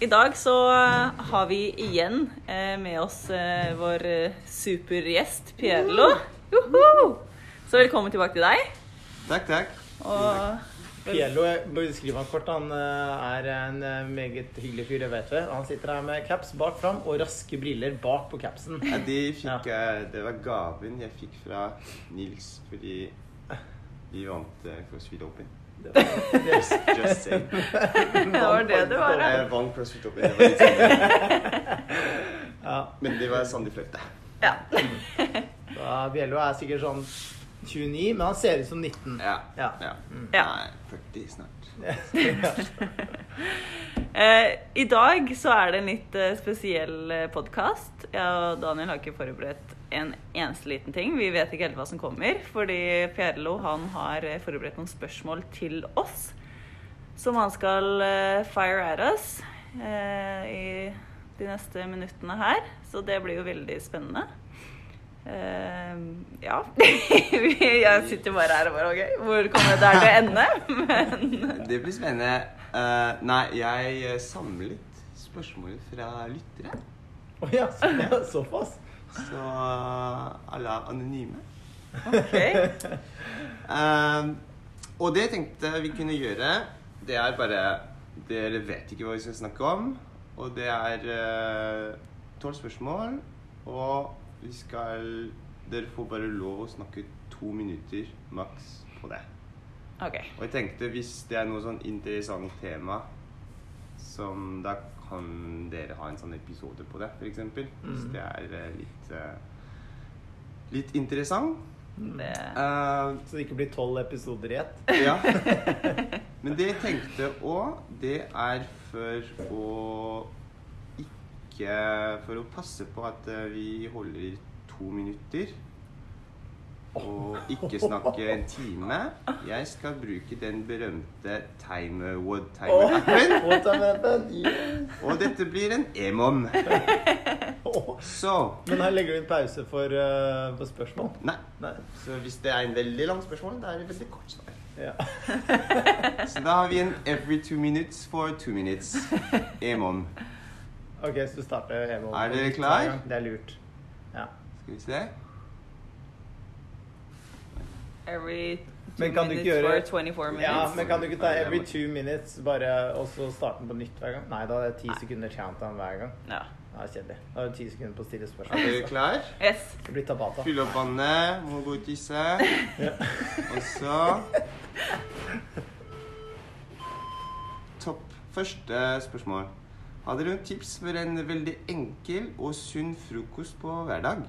I dag så har vi igjen eh, med oss eh, vår eh, supergjest Pierlo. Joho! Så velkommen tilbake til deg. Takk, takk. Og Piello, jeg må beskrive han kort. Han eh, er en eh, meget hyggelig fyr, det vet vi. Han sitter her med caps bak fram og raske briller bak på capsen. Ja, de fikk, eh, det var gaven jeg fikk fra Nils fordi vi vant eh, CrossFit Open. Det var- Just, saying. det var det det var. ja. Jeg vant CrossFit Open. Sånn. Ja, Men det var sånn de fløyte. Ja. da Bjello er sikkert sånn 29, men han ser ut som 19. Ja. Ja. ja. Ja. Nei, 40 snart. Eh, I dag så er det en litt eh, spesiell podkast. Jeg og Daniel har ikke forberedt en eneste liten ting. Vi vet ikke helt hva som kommer, fordi Pierlo han har eh, forberedt noen spørsmål til oss. Som han skal eh, fire at us eh, i de neste minuttene her. Så det blir jo veldig spennende. Eh, ja. jeg sitter bare her og bare OK, hvor kommer det der til å ende? Men Det blir spennende. Uh, nei, jeg samlet spørsmål fra lyttere. Å oh, så, ja, såpass? Så eh, alle er anonyme. OK. Um, og det jeg tenkte vi kunne gjøre, det er bare Dere vet ikke hva vi skal snakke om. Og det er tolv spørsmål. Og vi skal Dere får bare lov å snakke to minutter maks på det. Ok. Og jeg tenkte hvis det er noe sånn interessant tema, som da kan dere ha en sånn episode på det, f.eks. Hvis Mm. det er eh, litt eh, litt interessant. Eh, Så det ikke blir tolv episoder i ett? ja. Men det jeg tenkte òg, det er for å ikke For å passe på at vi holder to minutter. Og ikke snakke en time. Jeg skal bruke den berømte timer what timer-appen. Og dette blir en emom. Så Men her legger du inn pause for, uh, for spørsmål? Nei. Nei. Så hvis det er en veldig lang spørsmål, da er det veldig kort svar. Ja. Så da har vi en every two minutes for two minutes. Emon. Ok, så du starter Emon. Er dere klar? Det er lurt. Ja. Skal vi se. Every two Men kan minutes gjøre- for 24 minutes. Ja, men kan du ikke ta every two minutes, bare, og så starte den på nytt hver gang? Nei, da er det ti sekunder countdown hver gang. Ja. Ja, kjedelig. Da er det ti sekunder på å stille spørsmål. Er du klar? Yes. Det blir tabata. Fyll opp vannet, må gå og tisse. Og så Topp. Første spørsmål. Har dere noen tips for en veldig enkel og sunn frokost på hverdag?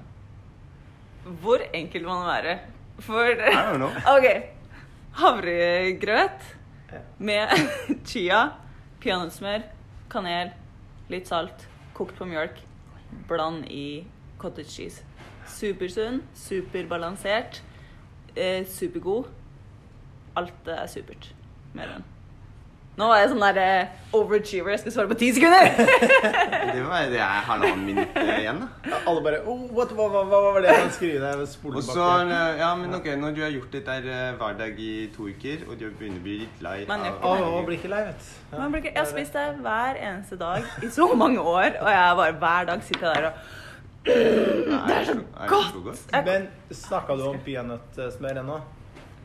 Hvor enkel må den være? For I don't know. OK. Havregrøt med chia, peanøttsmør, kanel, litt salt, kokt på mjølk. Bland i cottage cheese. Supersunn, superbalansert, eh, supergod. Alt er supert med den. Nå var jeg sånn der uh, overachiever. Jeg skal svare på ti sekunder! Det var det er halvannen minutt eh, igjen, da. Ja, Alle bare oh, what, hva, hva, hva var det han skrev der? Og så, ja, men ok, Når du har gjort dette her eh, hver dag i to uker, og du begynner å bli litt lei Man gjør Å, å, blir ikke lei, vet du. Ja, Man blir ikke, jeg har spist det hver eneste dag i så mange år, og jeg bare hver dag sitter der og Det er så godt. Men snakka du om peanøttsmør ennå?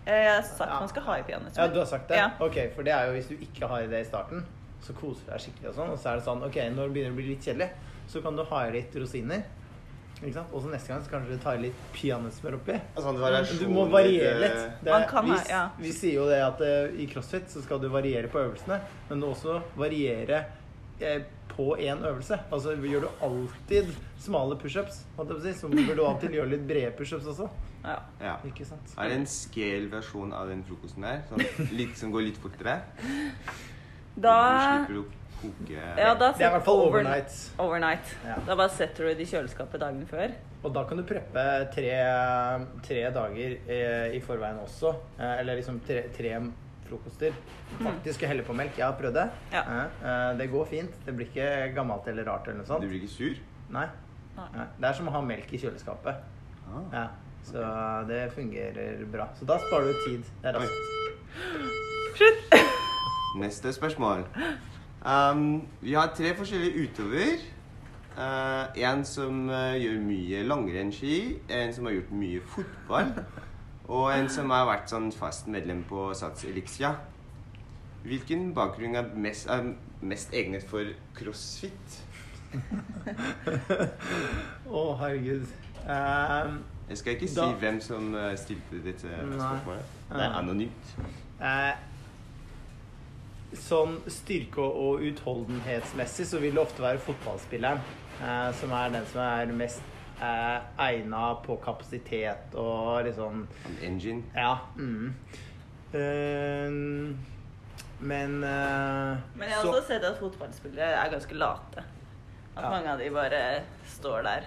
Jeg har sagt man skal ha i peanøttsmør. Ja, du har sagt det? Ja. Ok, for det er jo hvis du ikke har i det i starten, så koser du deg skikkelig og sånn, og så er det sånn, ok, når det begynner å bli litt kjedelig, så kan du ha i litt rosiner, ikke sant? Og så neste gang så kanskje du tar i litt peanøttsmør oppi. Variasjon, Du må variere litt, eh, Det, Man kan vi, ha- ja. vi sier jo det at uh, i crossfit så skal du variere på øvelsene, men du også variere uh, på én øvelse. Altså gjør du alltid smale pushups, så bør du alltid gjøre litt brede pushups også. Ja. Ja. Ikke sant? Er det en scale-versjon av den frokosten der? Sånn litt, som går litt fortere? Da Du slipper å koke Ja, da Det er i hvert fall over- overnight. Overnight. Ja. Da bare setter du det i kjøleskapet dagen før. Og da kan du preppe tre, tre dager eh, i forveien også. Eh, eller liksom tre, tre frokoster. Faktisk å helle på melk. Jeg har prøvd det. Ja. Eh, det går fint. Det blir ikke gammelt eller rart eller noe Du blir ikke sur? Nei. Nei. Nei. Det er som å ha melk i kjøleskapet. Ah. Ja. Så det fungerer bra. Så da sparer du tid. Det er raskt. Slutt! Neste spørsmål. Um, vi har tre forskjellige utøver. Uh, en som uh, gjør mye langrennsski, en som har gjort mye fotball, og en som har vært sånn fast medlem på Sats Elixia. Hvilken bakgrunn er mest, er mest egnet for crossfit? Å, herregud. Eh, Jeg skal ikke si hvem som eh, stilte dette spørsmålet. Det er anonymt. Eh, sånn styrke- og utholdenhetsmessig så vil det ofte være fotballspilleren eh, som er den som er mest eh, egna på kapasitet og liksom En engine. Ja. Mm. Eh, men eh, Men jeg har så- også sett at fotballspillere er ganske late. At Ja. mange av de bare står der.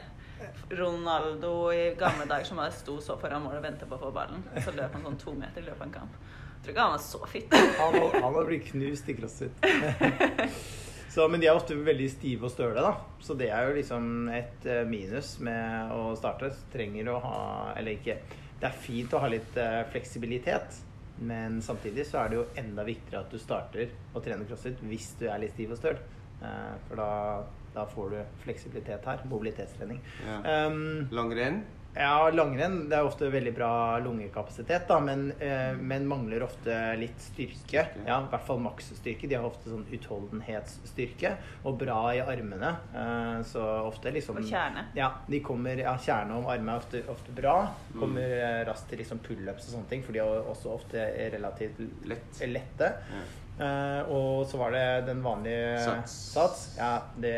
Ronaldo i gamle dager som bare sto så foran mål og ventet på å få ballen. Så løp han sånn to meter i løpet av en kamp. Jeg tror ikke han var så fit. Han, han har blitt knust i crossfit. Så, men de er ofte veldig stive og støle, da. Så det er jo liksom et eh, minus med å starte. Trenger å ha Eller ikke Det er fint å ha litt eh, fleksibilitet, men samtidig så er det jo enda viktigere at du starter å trene crossfit hvis du er litt stiv og støl. Eh, For da, da får du fleksibilitet her. Mobilitetstrening. Ja. Um, Langrenn. ja, langrenn det er ofte veldig bra lungekapasitet, da, men, eh, men mangler ofte litt styrke. Styrke. Ja, I hvert fall maksstyrke. De har ofte sånn utholdenhetsstyrke og bra i armene. Eh, så ofte liksom Og kjerne. Ja, de kommer, ja, kjerne om armene er ofte, ofte bra. Mm. Kommer mm. raskt til liksom pullups og sånne ting, for de er også ofte relativt Lett. lette. Ja. Eh, og så var det den vanlige Sats. sats. Ja, det,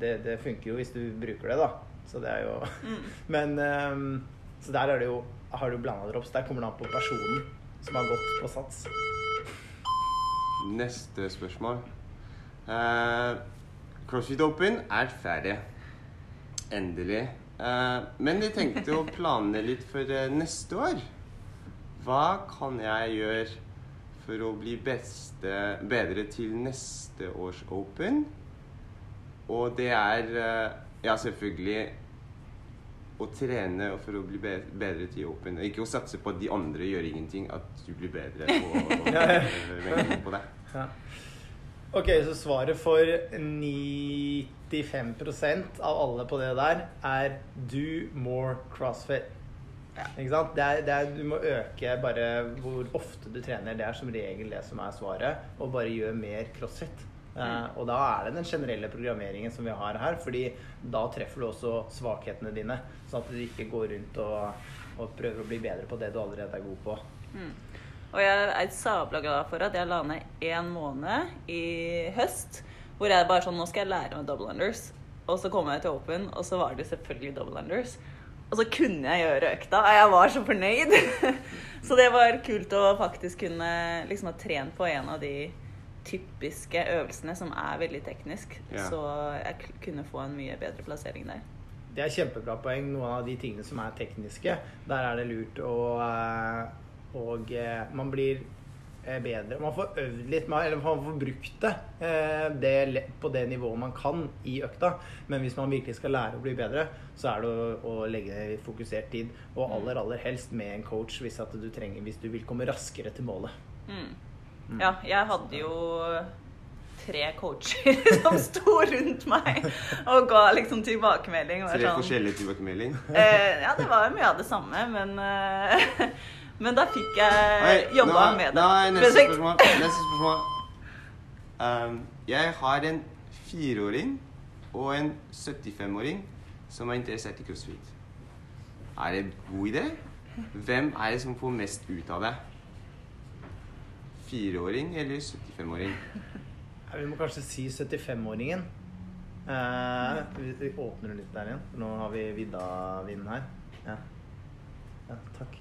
det, det funker jo hvis du bruker det, da. Så det er jo Mm. Men um, Så der er det jo har du blanda drops. Der kommer det an på personen som har gått på sats. Neste spørsmål. Uh, CrossFit Open er ferdig. Endelig. Uh, men jeg tenkte å planlegge litt for neste år. Hva kan jeg gjøre for å bli beste, bedre til neste års Open? Og det er eh, ja, selvfølgelig å trene for å bli bedre til Open. Ikke å satse på at de andre gjør ingenting, at du blir bedre på, på, på det. Ja. Ok, så svaret for 95% av alle på det der er do more crossfit. Ikke sant? Det er, det er, du må øke bare hvor ofte du trener. Det er som regel det som er svaret. Og bare gjør mer crossfit. Eh, og da er det den generelle programmeringen som vi har her. fordi da treffer du også svakhetene dine. Sånn at du ikke går rundt og, og prøver å bli bedre på det du allerede er god på. Mm. Og jeg er sabla glad for at jeg la ned én måned i høst. Hvor jeg bare sånn Nå skal jeg lære meg double unders. Og så kom jeg til Open, og så var det selvfølgelig double unders. Og så kunne jeg gjøre økta, og jeg var så fornøyd. så det var kult å faktisk kunne liksom ha trent på en av de typiske øvelsene som er veldig teknisk. Ja. Så jeg kunne få en mye bedre plassering der. Det er kjempebra poeng. Noen av de tingene som er tekniske, der er det lurt å eh, Og eh, man blir bedre. Man får øvd litt, mer, eller man får brukt det, eh, det på det nivået man kan i økta. Men hvis man virkelig skal lære å bli bedre, så er det å, å legge fokusert tid. Og aller, aller helst med en coach hvis, at du, trenger, hvis du vil komme raskere til målet. Mm. Ja, jeg hadde jo tre coacher som sto rundt meg og ga liksom tilbakemelding. Tre sånn, forskjellige tilbakemelding. eh, ja, det var mye av det samme, men, eh, men da fikk jeg jobba med det. Nei, neste spørsmål. Neste spørsmål. Um, jeg har en fireåring og en 75-åring som er interessert i crossfit. Er det en god idé? Hvem er det som får mest ut av det? Fireåring eller 75-åring? Ja, Vi må kanskje si 75-åringen. Eh, vi, vi åpner litt der igjen. Nå har vi Vidda-vinden her. Ja. ja, takk.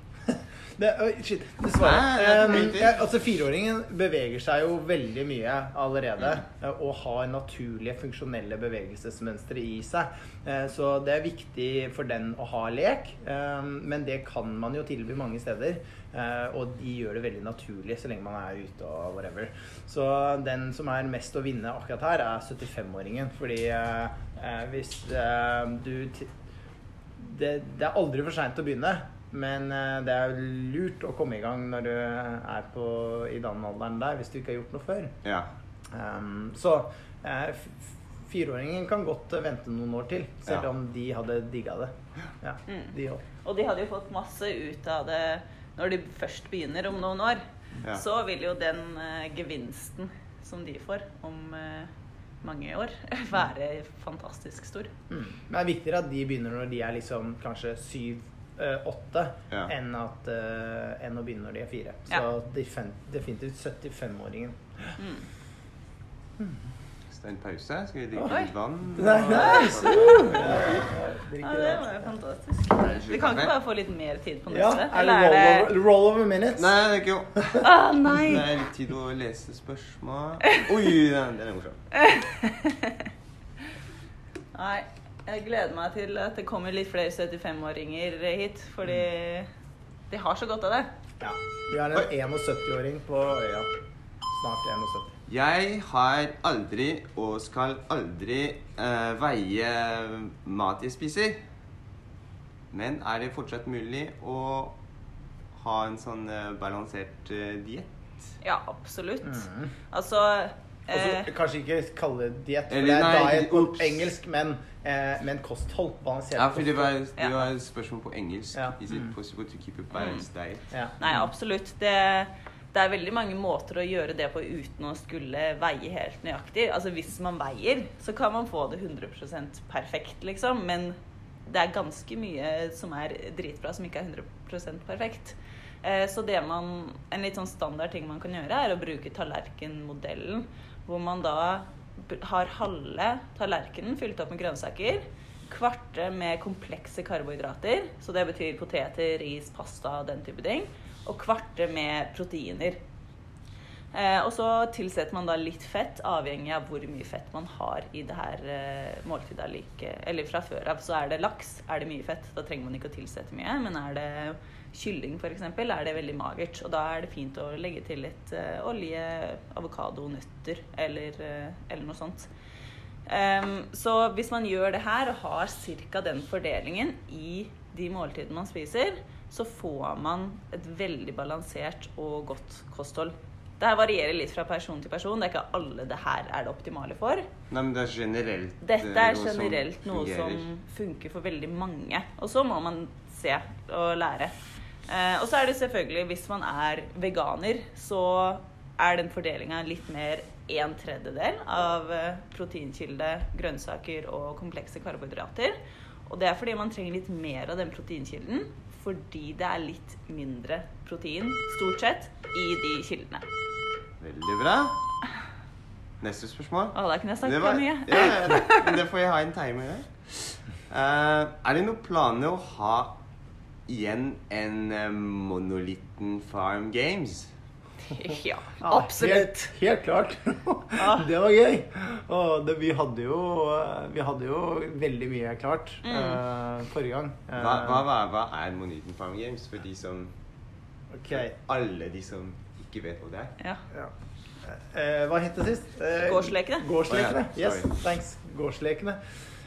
Det, oh, shit, er Um, jeg, altså, fireåringen beveger seg jo veldig mye allerede. Mm. Og har naturlige, funksjonelle bevegelsesmønstre i seg. Eh, Så det er viktig for den å ha lek. Men det kan man jo tilby mange steder. eh, Og de gjør det veldig naturlig så lenge man er ute og whatever. Så den som er mest å vinne akkurat her, er 75-åringen. Fordi hvis du det, det er aldri for seint å begynne, men eh, det er jo lurt å komme i gang når du er på, i den alderen der, hvis du ikke har gjort noe før. Ja. Um, så eh, fireåringen kan godt eh, vente noen år til, selv Ja. om de hadde digga det. Ja, Mm. de. Og de hadde jo fått masse ut av det når de først begynner om noen år. Ja. Så vil jo den uh, gevinsten som de får om uh, mange år, være fantastisk stor. Mm. Men det er viktigere at de begynner når de er liksom kanskje syv-åtte, Ja. enn, at, eh, enn å begynne når de er fire. Så Ja. definitivt 75-åringen. Mm. Er en pause. Skal vi drikke litt vann? Nei, nei, Ja, det var jo fantastisk. Vi kan ikke bare få litt mer tid på Ja, neste? er det roll er over, det roll over minutes? Nei, det er ikke jo. ah, Nei! Det er litt tid å lese spørsmål. Oi, den, den er morsom. Nei. Jeg gleder meg til at det kommer litt flere 75-åringer hit, fordi de har så godt av det. Ja. Vi har en 71-åring på øya. Snart 71. Jeg har aldri og skal aldri uh, veie mat jeg spiser. Men er det fortsatt mulig å ha en sånn uh, balansert uh, diett? Ja, absolutt. Mm. Altså Altså, eh, kanskje ikke kalle det diett, for det er diet på ups. engelsk, men, eh, men kosthold. Balansert Ja, for det var, det var et spørsmål på engelsk. Ja. Is it Mm. possible to keep a balanced diet? Ja. Nei, absolutt. Det, det er veldig mange måter å gjøre det på uten å skulle veie helt nøyaktig. Altså Hvis man veier, så kan man få det 100% perfekt, liksom. Men det er ganske mye som er dritbra, som ikke er 100% perfekt. Eh, Så det man, en litt sånn standard ting man kan gjøre, er å bruke tallerkenmodellen. Hvor man da har halve tallerkenen fylt opp med grønnsaker. Kvarte med komplekse karbohydrater. Så det betyr poteter, ris, pasta, den type ting. Og kvarte med proteiner. Eh, og så tilsetter man da litt fett, avhengig av hvor mye fett man har i det her eh, måltidet. Like, eller fra før av. Så er det laks, er det mye fett. Da trenger man ikke å tilsette mye. Men er det kylling f.eks., er det veldig magert. Og da er det fint å legge til litt eh, olje, avokado, nøtter eller, eh, eller noe sånt. Um, så hvis man gjør det her og har ca. den fordelingen i de måltidene man spiser, så får man et veldig balansert og godt kosthold. Det her varierer litt fra person til person. Det er ikke alle det her er det optimale for. Nei, men det er generelt Dette eh, er noe som generelt noe som funker for veldig mange. Og så må man se og lære. Eh, og så er det selvfølgelig, hvis man er veganer, så er den fordelinga litt mer en tredjedel av eh, proteinkilde, grønnsaker og komplekse karbohydrater. Og det er fordi man trenger litt mer av den proteinkilden. Fordi det er litt mindre protein, stort sett, i de kildene. Veldig bra. Neste spørsmål. Å, da kunne jeg Det snakka mye. Ja, ja, det får jeg ha en timer der. Uh, er det noen planer å ha igjen en uh, Monolitten Farm Games? Ja, Ja, absolutt. Helt, helt klart. Det var gøy. Og det, vi, hadde jo, vi hadde jo veldig mye klart Mm. eh, forrige gang. Eh, Hva, hva, hva, er Monolitten Farm Games for de som ok. Alle de som ikke vet hva det er? Ja. Ja. Eh, hva het det sist? Eh, Gårdslekene. Gårdslekene. Oh, ja. Yes, thanks. Gårdslekene.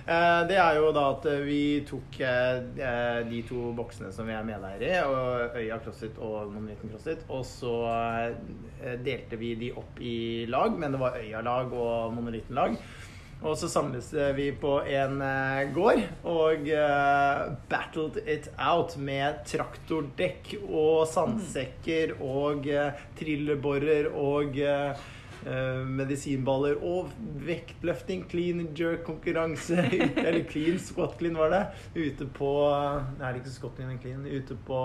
Eh, det er jo da at eh, vi tok eh, eh, de to boksene som vi er medeiere i, og Øya CrossFit og Monoliten crossfit, og så eh, delte vi de opp i lag, men det var Øya-lag og Monolitten-lag. Og så samles eh, vi på en eh, gård og eh, battled it out med traktordekk og sandsekker og trilleborer og medisinballer og vektløfting, clean jerk-konkurranse. Eller clean, squat clean var det. Ute på Nei, det er ikke squat clean clean. Ute på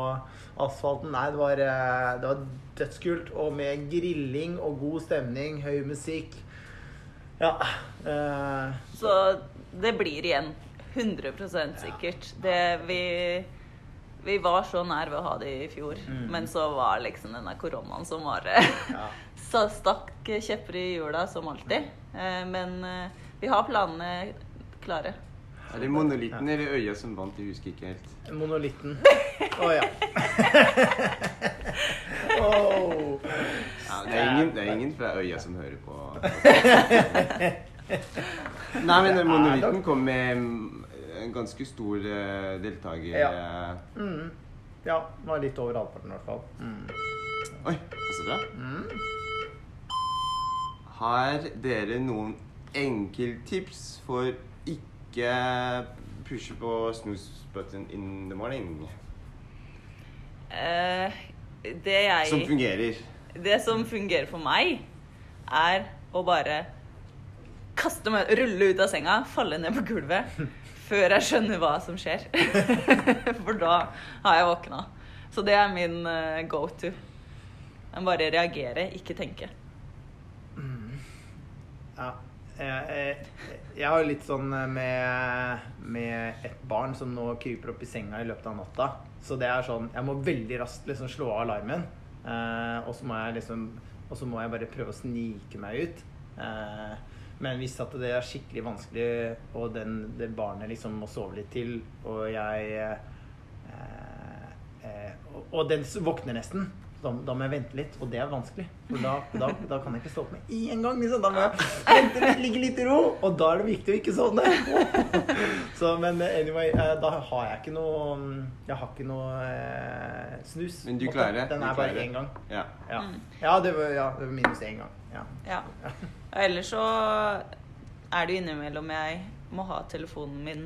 asfalten. Nei, det var, det var dødskult. Og med grilling og god stemning, høy musikk. Ja. eh, Så det blir igjen 100% sikkert. Det vi Vi var så nær ved å ha det i fjor, Mm. men så var liksom denne koronaen som var Ja. så stakk kjepper i hjula som alltid. Eh, Men eh, vi har planene klare. Er det monolitten eller øya som vant? Jeg husker ikke helt. Monolitten. Å ja. oh. Ja, det, er ingen, det er ingen fra øya som hører på. Nei, men monolitten kom med en ganske stor eh, deltaker. Ja. eh. Mm. Ja, Den var litt over halvparten i hvert fall. Mm. Oi, så bra. Mm. Har dere noen enkeltips for ikke pushe på snooze button in the morning? Uh, Det jeg Som fungerer. Det som fungerer for meg, er å bare kaste meg, rulle ut av senga, falle ned på gulvet før jeg skjønner hva som skjer. For da har jeg våkna. Så det er min eh, go to. Jeg bare reagere, ikke tenke. Ja. Jeg, jeg, jeg har litt sånn med, med et barn som nå kryper opp i senga i løpet av natta. Så det er sånn Jeg må veldig raskt liksom slå av alarmen. Eh, og så må jeg liksom Og så må jeg bare prøve å snike meg ut. Eh, men hvis at det er skikkelig vanskelig, og den, det barnet liksom må sove litt til, og jeg eh, eh, og den våkner nesten, da, da må jeg vente litt. Og det er vanskelig. For da, da, da kan jeg ikke stå opp med én gang. Liksom. Da må jeg vente litt, ligge litt i ro. Og da er det viktig å ikke sovne. Så, men anyway, eh, da har jeg ikke noe Jeg har ikke noe eh, snus. Men du klarer det. Den er bare én gang. Ja. Ja, Mm. ja, det, var, ja det var minus én gang. Ja. Ja. Og ellers så er det jo innimellom jeg må ha telefonen min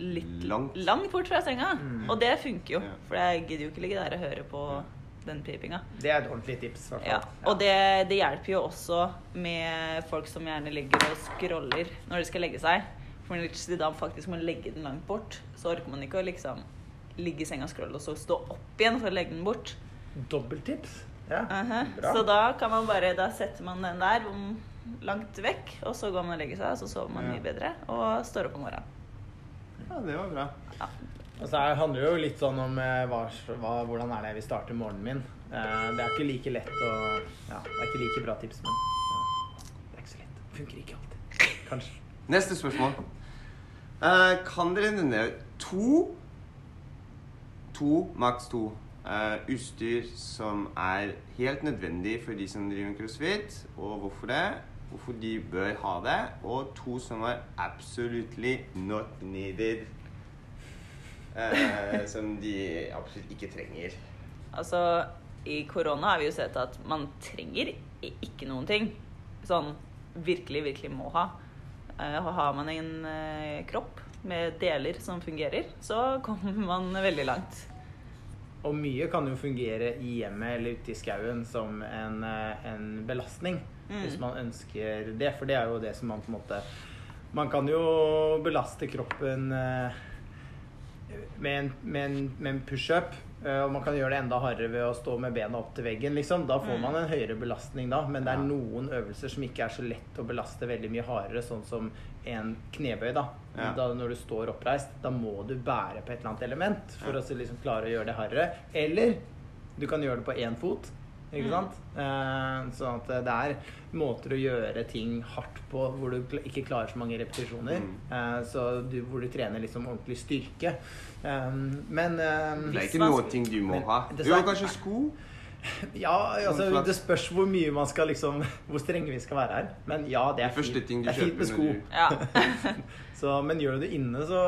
litt Langt. langt bort fra senga. Mm. Og det funker jo, Ja. for jeg gidder jo ikke ligge der og høre på den pipinga. Det er et ordentlig tips. i Ja, og det, det hjelper jo også med folk som gjerne ligger og scroller når de skal legge seg. For hvis de da faktisk må legge den langt bort, så orker man ikke å liksom ligge i senga og scrolle og så stå opp igjen for å legge den bort. Dobbelttips. Ja, Aha. bra. Så da kan man bare Da setter man den der langt vekk, og så går man og legger seg, og så sover man Ja. mye bedre og står opp om morgenen. ja, det var bra. Og så det handler jo litt sånn om eh, hva, hva, hvordan er det jeg vil starte morgenen min. Eh, det er ikke like lett å Ja, det er ikke like bra tips, men ja, det er ikke så lett. Funker ikke alltid. Kanskje. Neste spørsmål. Uh, kan dere nevne to To, maks to, uh, utstyr som er helt nødvendig for de som driver crossfit, og hvorfor det? Hvorfor de bør ha det, og to som er absolutely not needed. Eh, som de absolutt ikke trenger. Altså, i korona har vi jo sett at man trenger ikke noen ting. Sånn virkelig, virkelig må ha. Eh, har man en eh, kropp med deler som fungerer, så kommer man veldig langt. Og mye kan jo fungere i hjemmet eller ute i skauen som en, eh, en belastning. Mm. Hvis man ønsker det. For det er jo det som man på en måte Man kan jo belaste kroppen eh, med en, med en, med en pushup. eh, Og man kan gjøre det enda hardere ved å stå med bena opp til veggen. Liksom. Da får Mm. man en høyere belastning da. Men det er noen øvelser som ikke er så lett å belaste veldig mye hardere, sånn som en knebøy. Da. Ja. da Når du står oppreist, da må du bære på et eller annet element for Ja. å liksom klare å gjøre det hardere. Eller du kan gjøre det på én fot. Ikke Mm. sant? Eh, sånn at det er måter å gjøre ting hardt på hvor du ikke klarer så mange repetisjoner. Mm. Eh, så du, hvor du trener liksom ordentlig styrke. Eh, men eh, Det er ikke noe ting du må Men ha. Du er- kanskje sko. ja, altså det spørs hvor mye man skal liksom Hvor strenge vi skal være her. Men ja, det er fint, ting du det er fint med sko. du Ja. Så, men gjør du det inne, så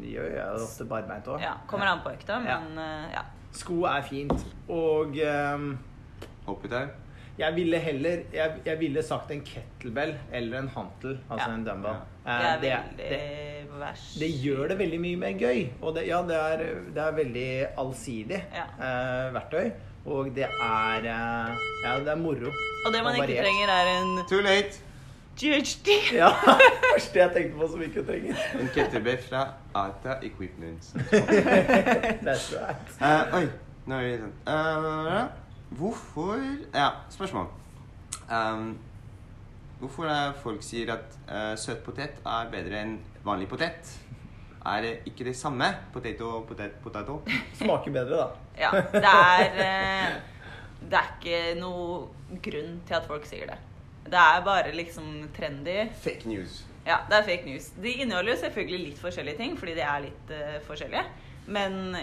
gjør jeg det ofte barbeint òg. ja. Kommer an på økta, men ja. Sko er fint. Og ehm, hopper der. jeg ville heller jeg, jeg ville sagt en kettlebell eller en hantel, altså Ja. en dumbbell. Det Eh, er det, veldig det, det gjør det veldig mye mer gøy. Og det, ja, det er, det er veldig allsidig Ja. eh, verktøy. Og det er eh, Ja, det er moro. Og det man og ikke variert. trenger, er en Too late. GHD. Ja, første jeg tenkte på som vi ikke trenger. En kettlebell fra Ata Equipment. That's right. Uh, oi, nå er vi sånn. Eh, hvorfor Ja, spørsmål. Um, hvorfor er folk sier at uh, søt potet er bedre enn vanlig potet? er det ikke det samme. Potato, potet, potato? Smaker bedre, da. Ja, det er uh, Det er ikke noe grunn til at folk sier det. Det er bare liksom trendy. Fake news. Ja, det er fake news. De inneholder jo selvfølgelig litt forskjellige ting, fordi de er litt uh, forskjellige. Men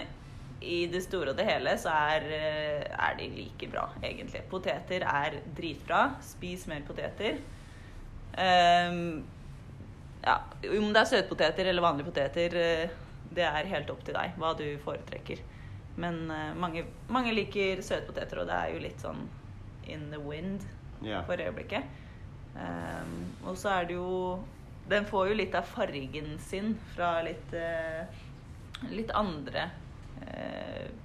i det store og det hele så er, eh, er de like bra, egentlig. Poteter er dritbra. Spis mer poteter. Um, ja, om det er søtpoteter eller vanlige poteter, eh, det er helt opp til deg hva du foretrekker. Men uh, mange, mange liker søtpoteter, og det er jo litt sånn in the wind yeah. for øyeblikket. Um, og så er det jo Den får jo litt av fargen sin fra litt uh, litt andre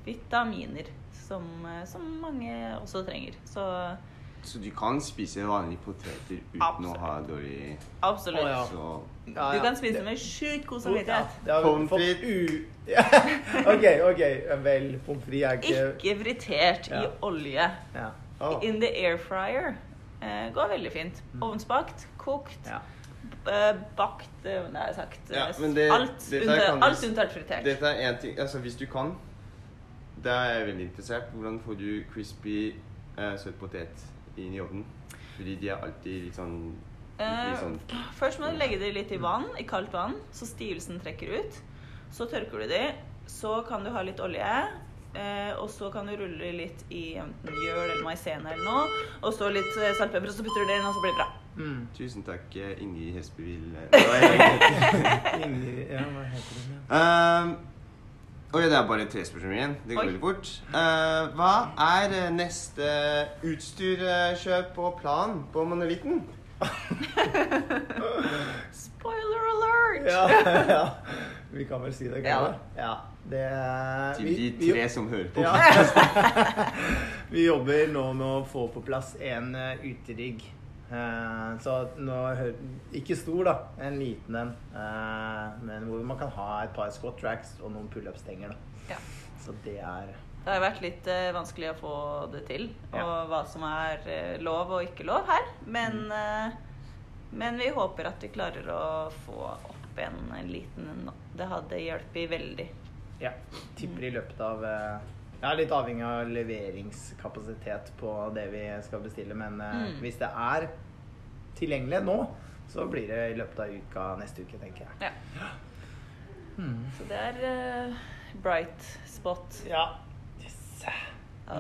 vitaminer som, eh, som mange også trenger. Så Så du kan spise vanlige poteter uten Absolutt. å ha dårlig absolutt. Oh, ja. Så Ja, Du kan spise Det- med sjukt god samvittighet. det Pommes frites. u... OK, OK. Vel, pommes frites er ikke Ikke fritert i olje. ja. Å. In the air fryer eh, går veldig fint. Ovnsbakt, kokt, Ja. eh, bakt Nei, Det har jeg sagt. Ja, eh, det- alt, under unntatt, alt unntatt fritert. Dette er en ting Altså, hvis du kan Da er jeg veldig interessert. Hvordan får du crispy uh, søt potet inn i ovnen? Fordi de er alltid litt sånn Eh, litt sånn Først må du legge det litt i vann, i kaldt vann, så stivelsen trekker ut. Så tørker du de. Så kan du ha litt olje. Eh, og så kan du rulle litt i enten mjøl eller maisena eller noe. Og så litt eh, saltpepper, og så putter du det inn, og så blir det bra. Mm. Tusen takk, eh, Ingrid er? Ingrid Ja, hva heter det? Um, Oi, det er bare tre spørsmål igjen. Det går Oi. veldig fort. Uh, hva er eh, neste utstyrkjøp og plan på monolitten? Spoiler alert! Ja, ja. Vi kan vel si det, kan vi? Ja. Det Til vi- de vi- tre som hører på. Ja. vi jobber nå med å få på plass en uh, uterigg. Eh, så nå Ikke stor, da. En liten en. Eh, men hvor man kan ha et par squat tracks og noen pullup-stenger. Ja. Så det er Det har vært litt eh, vanskelig å få det til, og Ja. hva som er lov og ikke lov her. Men, mm. men vi håper at vi klarer å få opp en, en liten. Det hadde hjulpet veldig. Ja. Tipper i løpet av eh, er litt avhengig av leveringskapasitet på det vi skal bestille. Men eh, Mm. hvis det er tilgjengelig nå, så blir det i løpet av uka neste uke, tenker jeg. Ja. Mm. Så det er uh, bright spot. Ja. Yes.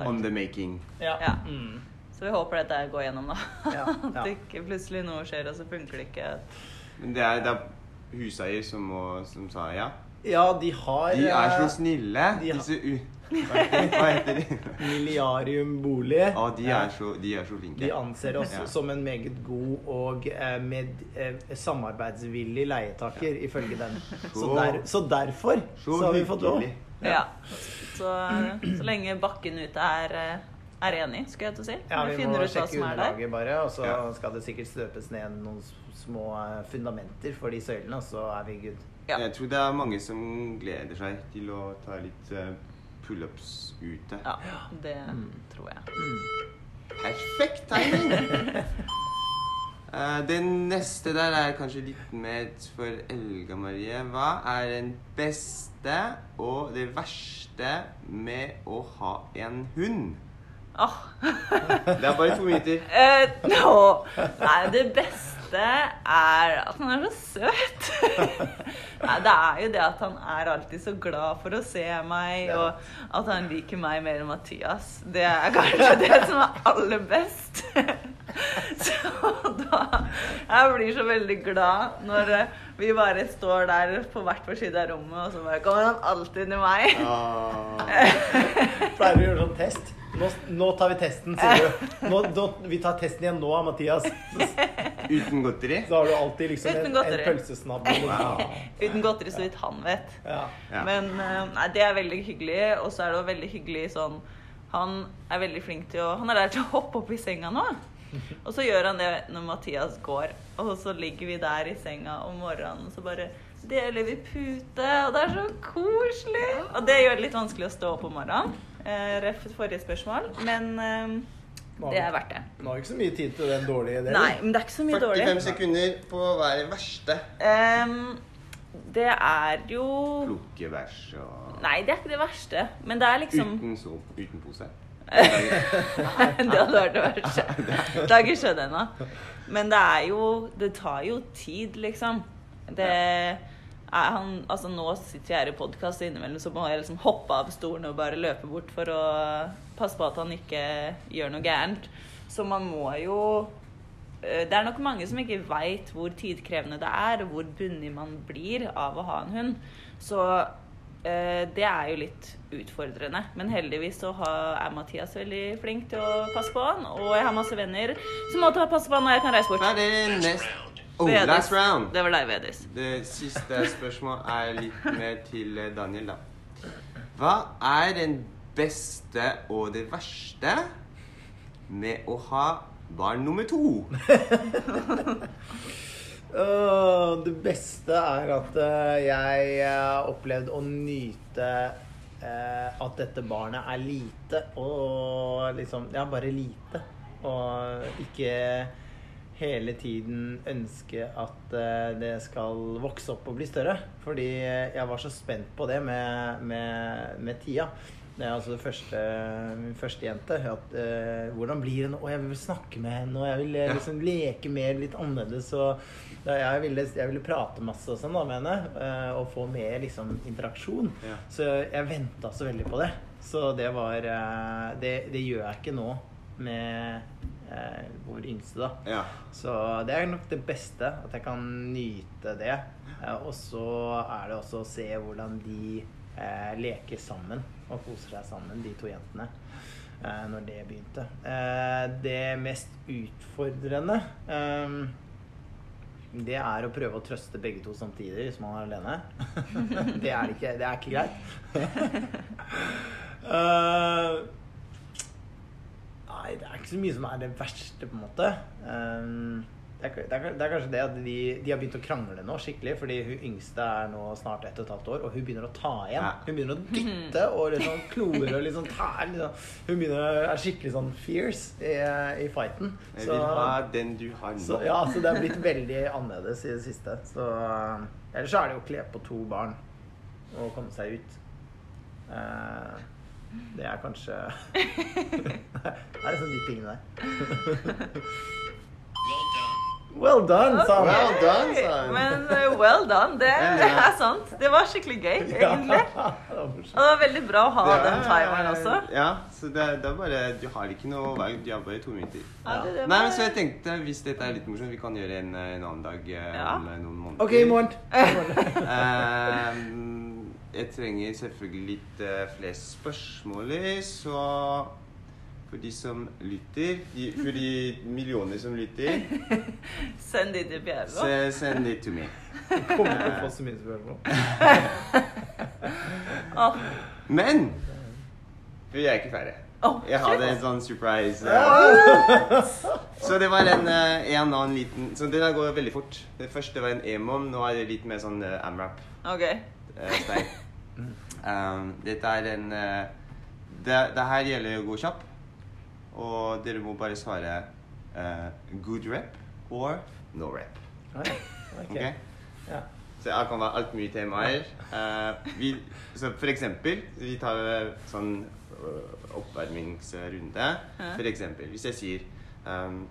On the making. Ja. Ja. Mm. Så vi håper dette går gjennom, da. Ja, At ja. det ikke plutselig noe skjer, og så funker det ikke. Men det er, det er huseier som, må, som sa ja. ja, de har De er så eh, snille, de disse u... Hva heter de? Milliarium bolig. Ja, de er så, de er så flinke. De anser oss Ja. som en meget god og eh, med, eh, samarbeidsvillig leietaker, ifølge dem. Så, der, så derfor så, Så har vi fått lov. Ja. Så, så lenge bakken ute er, eh, er enig, skulle jeg til å si. Ja, vi må sjekke er underlaget bare, og så Ja. skal det sikkert støpes ned noen små fundamenter for de søylene, og så er vi good. Ja. Jeg tror det er mange som gleder seg til å ta litt pullups ute. Ja, det Mm. tror jeg. Perfekt timing! det den neste der er kanskje litt mer for Elga Marie. Hva er den beste og det verste med å ha en hund? Åh. Det er bare to minutter. Uh, no. Nei, det beste er at han er så søt. Nei, det er jo det at han er alltid så glad for å se meg, og at han liker meg mer enn Mathias. Det er kanskje det som er aller best. Så da Jeg blir så veldig glad når eh, vi bare står der på hvert vår side av rommet, og så bare kommer han alltid til meg. Ah, Pleier du å gjøre sånn test? Nå, nå tar vi testen, sier du. Nå, nå, vi tar testen igjen nå, Mathias. Uten godteri? så har du alltid liksom en, en godteri. pølsesnabb. Wow. Uten godteri, så vidt han vet. Ja. Ja. Men eh, nei, det er veldig hyggelig. Og så er det også veldig hyggelig sånn Han er veldig flink til å Han er der til å hoppe opp i senga nå. Og så gjør han det når Mathias går. Og så ligger vi der i senga om morgenen, og så bare deler vi pute. Og det er så koselig. Og det gjør det litt vanskelig å stå opp om morgenen. Eh, Ref forrige spørsmål. Men eh, det er verdt det. Nå har vi ikke så mye tid til den dårlige delen. Nei, men det er ikke så mye 45 dårlig. sekunder på hver verste. Um, Det er jo Plukke vers og Nei, det er ikke det verste. Men det er liksom Uten så, uten pose. det hadde vært det verste. Det har ikke skjedd ennå. Men det er jo Det tar jo tid, liksom. Det er han Altså, nå sitter jeg her i podkast, og innimellom så må jeg liksom hoppe av stolen og bare løpe bort for å passe på at han ikke gjør noe gærent. Så man må jo eh, Det er nok mange som ikke veit hvor tidkrevende det er, og hvor bundet man blir av å ha en hund. Så eh, det er jo litt utfordrende. Men heldigvis så er Mathias veldig flink til å passe på han. Og jeg har masse venner som må ta passe på han når jeg kan reise bort. Ferdig. Nest. Oh, Vedis. last round. Det var deg, Vedis. Det siste spørsmålet er litt mer til eh, Daniel, da. Hva er den beste og det verste med å ha barn nummer to? Det beste er at eh, jeg har opplevd å nyte eh, at dette barnet er lite og liksom Ja, bare lite. Og ikke hele tiden ønske at eh, det skal vokse opp og bli større. Fordi jeg var så spent på det med, med, med tida. Det er altså det første, min første jente. At, uh, hvordan blir det nå? Og jeg vil snakke med henne, og jeg vil eh, Ja. liksom leke mer, litt annerledes. Og ja, jeg, ville, jeg ville prate masse og sånn da med henne, uh, og få mer liksom, interaksjon. Ja. Så jeg venta så veldig på det. Så det var uh, det, det gjør jeg ikke nå med eh, vår yngste, da. Ja. Så det er nok det beste, at jeg kan nyte det. Eh, og så er det også å se hvordan de eh, leker sammen og koser seg sammen, de to jentene. Eh, når det begynte. Eh, det mest utfordrende eh, det er å prøve å trøste begge to samtidig hvis man er alene. det er ikke. Det er ikke greit. Eh, Nei, det er ikke så mye som er det verste, på en måte. Um, det, er, det, er, det er kanskje det at de, de har begynt å krangle nå skikkelig, fordi hun yngste er nå snart ett og et halvt år, og hun begynner å ta igjen. Ja. Hun begynner å dytte og liksom klore og liksom ta liksom. Hun begynner å er skikkelig sånn fierce i, i fighten. Jeg vil ha den du har nå. så, ja, så det er blitt veldig annerledes i det siste. Så uh, Ellers så er det jo å kle på to barn og komme seg ut. Eh, det er kanskje Det er liksom de tingene der. Well done, sa han. Well done, sa han. Men uh, well done. Det, det er sant. Det var skikkelig gøy, egentlig. Ja, det. Og det var veldig bra å ha er- den timeren også. Ja, så det, er- det er bare Du har ikke noe valg. Du har bare to minutter. Ja, Nei, men så jeg tenkte, hvis dette er litt morsomt, vi kan gjøre en, en annen dag eh, Ja. om eh, noen måneder. OK, i morgen. Ehm, jeg trenger selvfølgelig litt eh, flere spørsmål, så for de som lytter, de, for de millioner som lytter, Send de til Bjerre. send it to me. Kommer til å få så mye spørsmål. Men vi er ikke ferdig. Åh, Jeg hadde en sånn surprise. eh, Så det var en, eh, en annen liten Så den går veldig fort. Det første var en emom, nå er det litt mer sånn uh, amrap. OK. Eh, stein. Um, dette er en uh, det, det her gjelder å gå kjapp. Og dere må bare svare uh, good rep or no rep. Oi, ok. Ok? Ja. Så det kan være alt mye temaer. Uh, vi, så for eksempel, vi tar sånn oppvarmingsrunde. Ja. For eksempel, hvis jeg sier um,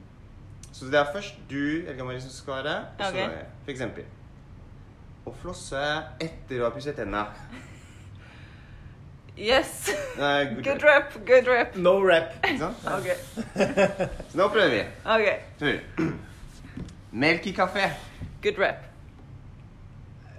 Så det er først du, Elga Marie, som skal svare. Og så Ok. jeg. For eksempel. Å flosse etter å ha pusset tennene. Yes. Nei, good Good rep. rep, good rep. No rep. Ikke sant? OK. Så nå prøver vi. ok. Tur. Melk i kaffe. Good rep.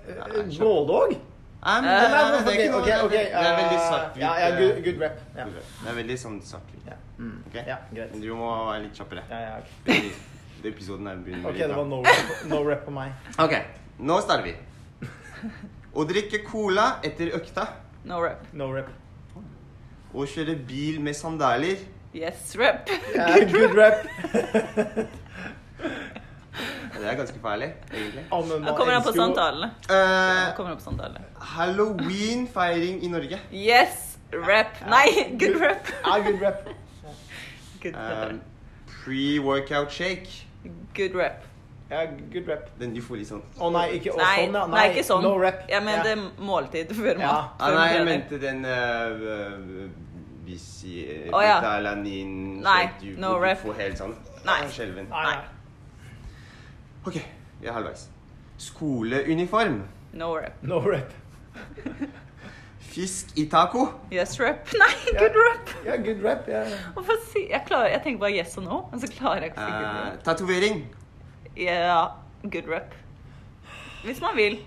Eh, Både òg? Nei, Eh, det, Nei, er- men det er ikke noe ok, ok. Det er veldig eh, svart-hvitt. Ja, ja, eh, good, good rep. Ja. Det er veldig sånn svart-hvitt. Ja. Mm. Okay? ja, greit. Du må være litt kjappere. Ja, ja, okay. Episoden er begynner Ok, litt det var no rep, no rep på meg. Ok, nå starter vi. Å drikke cola etter økta. No rep. No rep. Å kjøre bil med sandaler. Yes, rep. Yeah, good rep. Det er ganske farlig, egentlig. Ja, Da kommer han på samtalene. Da Eh. Halloween-feiring i Norge. Yes, rep. Nei, good rep. Ja, good rep. Good rep. Pre-workout shake. Good rep. Ja, good rep. Den du får litt sånn Å nei, ikke å, Nei, sånn, ja. nei, ikke sånn. No rep. Jeg mente Ja. måltid før Ja. mat. ah, Nei, jeg mente den uh, Bisi oh, ja. Vitalanin Nei, du, no du rep. får helt sånn Nei. ah, skjelven. Nei, nei. OK, vi er halvveis. Skoleuniform. No rep. No rep. Fisk i taco. Yes rep. Nei, good rep. Ja, good rep. Yeah. Hvorfor si Jeg, klarer, jeg tenker bare yes og no, men så klarer jeg ikke å si good Uh, rep. Tatovering. Ja, good rep. Hvis man vil.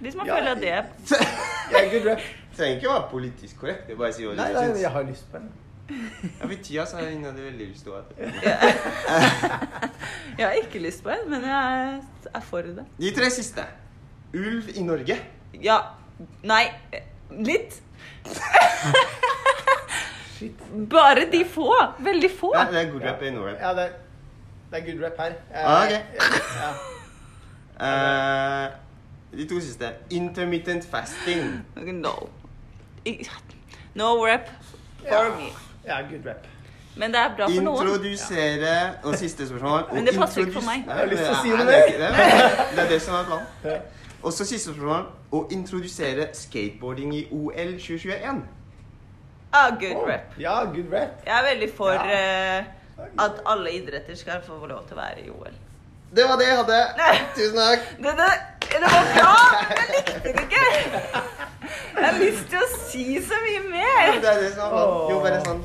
Hvis man Ja, føler at det er ja, good rep. Trenger ikke å være politisk korrekt. Det er bare å si hva du Nei, nei, syns. jeg har lyst på en. Ja, for tida så hadde jeg veldig lyst til å ha det. Jeg har ikke lyst på en, men jeg er for det. De tre siste. Ulv i Norge. Ja. Nei. Litt. Shit. Bare de få. Veldig få. Ja, det er good rap i Norway. Ja, det er, det er good rep her. Eh, Ah, ok. Ja. uh, de to siste. Intermittent fasting. No. No rep for Ja. me. ja, good rep. Men det er bra for noen. Introdusere Og siste spørsmål. Men det passer ikke for meg. Nei, Jeg har lyst til å si det det. mer. Det Det er det som er planen. Og så siste spørsmål. Å introdusere skateboarding i OL 2021. Ah, good Oh, rep. Ja, good rep. Jeg er veldig for Ja. eh, at alle idretter skal få lov til å være i OL. Det var det jeg hadde. Tusen takk. Det, det, det var bra, men jeg likte det ikke. Jeg har lyst til å si så mye mer. Det er det som er planen. Jo, bare sånn.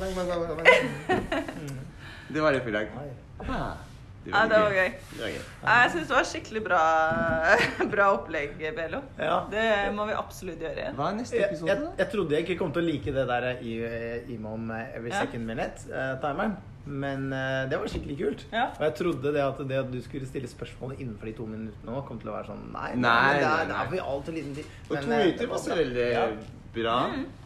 Det var det for i dag. Ah, Ja, det var gøy. Jeg syns det var skikkelig bra, bra opplegg, Belo. Ja. Det må vi absolutt gjøre igjen. Hva er neste episode? jeg, jeg trodde jeg ikke kom til å like det der i, i om every second minute-timeren. Men uh, det var skikkelig kult. Ja. Og jeg trodde det at det at du skulle stille spørsmål innenfor de to minuttene nå, kom til å være sånn Nei, Nei, det nei, er, det er for altfor liten tid. Og to eh, minutter var så veldig Ja, bra.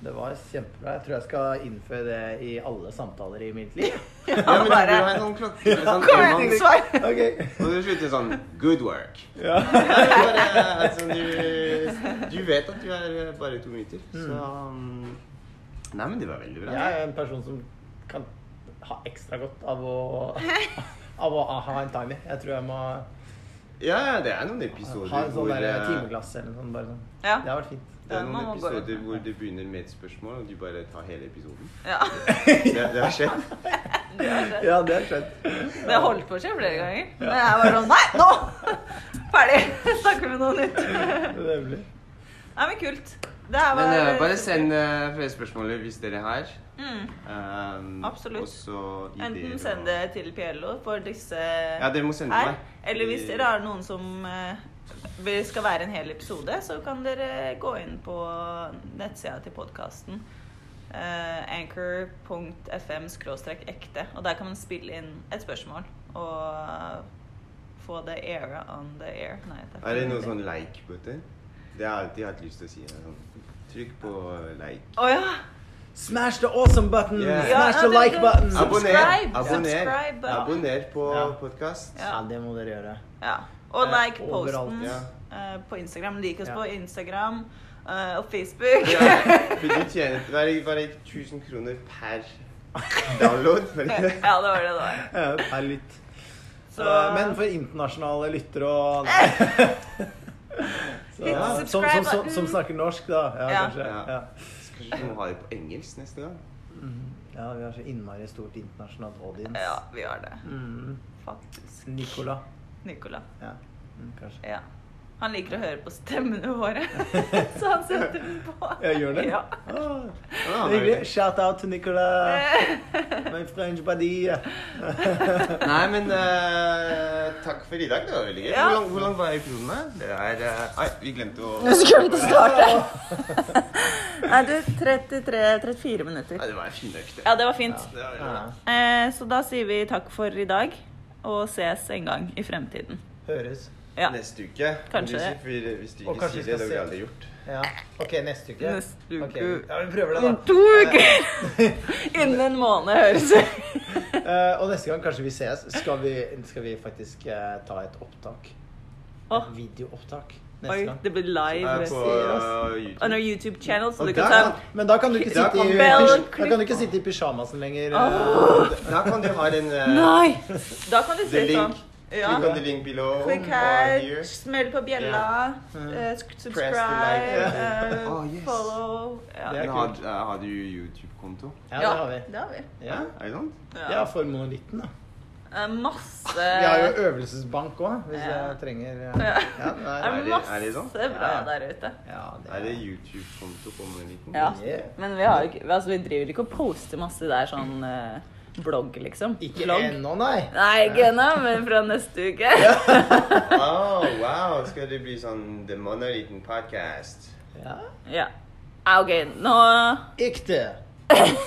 det var kjempebra. Jeg tror jeg skal innføre det i alle samtaler i mitt liv. Ja, men du bare- burde ha en sånn klokke. Sånn, Kommenteringssvar. Ok. og du slutter sånn Good work. Ja. Bare, altså, du, du vet at du er bare to minutter, så um, Nei, men det var veldig bra. Jeg er en person som kan ha ekstra godt av å, av å ha en timer. Jeg tror jeg må Ja, det er noen episoder ha en sånn der eh, timeglass eller noe sånt. Bare sånn. Ja. Det har vært fint. Det er noen episoder hvor det begynner med et spørsmål, og du bare tar hele episoden. Ja. Det, det har skjedd. Det det. Ja, det har skjedd. Det har holdt på å skje flere ganger. Men jeg var sånn Nei, nå! Ferdig! Snakker vi noe nytt. Nemlig. Nei, men kult. Det var Men uh, bare send uh, flere spørsmål hvis dere har. Mm. Um, Absolutt. Og Enten send og- det til Piello for disse Ja, dere må sende her. meg. Eller hvis dere har noen som uh, skal være en hel episode, så kan dere gå inn på nettsida til podkasten. Anchor.fm ekte. Og der kan man spille inn et spørsmål og få det aira on the air. Nei, Er det noe sånn like på Det har jeg alltid hatt lyst til å si. Sånn, trykk på like. Å ja! Smash the awesome button! Yeah. Smash Ja, the det- like button! Abonner! Abonner. Abonner på Ja. podkast. Ja. Ja, det må dere gjøre. ja. Og Eh, like overalt. posten Ja. uh, på Instagram. Lik oss Ja. på Instagram uh, og Facebook. Ja, for du tjener bare, bare 1000 kroner per download. For det ja, det var det det var. Ja, Per lytt. Så- Eh, Men for internasjonale lyttere og Så, Hit som, som, som, som snakker norsk, da. Ja, Ja. kanskje. Ja. Ja. Du må ha det på engelsk neste gang? Mhm. ja, vi har så innmari stort internasjonalt audience. Ja, vi har det. Mm. Faktisk. Nicola. Nicola. Ja, mm, kanskje. Ja. Han liker å høre på stemmene våre, så han setter den på. Jeg gjør det? Ja. Ah, Ja, det er hyggelig. Shout out til Nicola. My French buddy. Nei, men uh, takk for i dag. Det var veldig gøy. Ja. Hvor, lang, hvor lang var episoden? Det er Nei, vi glemte å Nå skulle vi å starte. Nei, du, 33-34 minutter. Nei, det var en fin økt. Ja, det var fint. Det var. Ja. Eh, så da sier vi takk for i dag, og ses en gang i fremtiden. Høres. Ja. Neste uke. Kanskje Hvis, vi, hvis du ikke sier det, det har vi aldri gjort. Ja. Ok, neste uke. Neste uke. uke. Ja, vi prøver det, da. Om to uker! Innen en måned, høres det uh, og neste gang kanskje vi ses, skal vi, skal vi faktisk uh, ta et opptak. Åh. Et videoopptak neste Oi, gang. det blir live. Eh, På uh. YouTube. On our YouTube channel, så du kan ta men da kan du ikke sitte i, da kan du ikke sitte i pysjamasen lenger. Oh. Da kan du ha en eh, Nei! Da kan du se sånn. Ja. Click on the link below Click her, smell på bjella, eh, subscribe, like. eh, Oh, yes. follow. Ja. Det er har, eh, har du YouTube-konto? Ja, det har vi. Det har vi. Ja, I don't? ja for monolitten, da. Uh, Masse Vi har jo øvelsesbank òg, hvis Ja. jeg trenger Ja. Ja, Det er Er det- masse er det sånn? bra Ja, ja. der ute. ja, Er det YouTube-konto på Monoliten? Ja. Yeah. Men vi, har altså, vi driver ikke og poster masse der sånn eh, blogg, liksom. Ikke Blogg. ennå, nei. Nei, ikke ennå, men fra neste uke. Oh, wow. Skal det bli sånn The Monoliten Podcast? Ja. Ja. Ah, ok, nå, Ekte.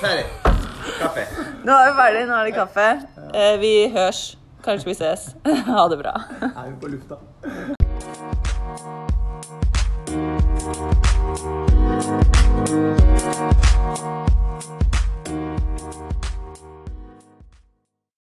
Ferdig. Kaffe. nå er vi ferdig. Nå er det kaffe. Eh, vi hørs. Kanskje vi ses. Ha det bra. Er vi på lufta?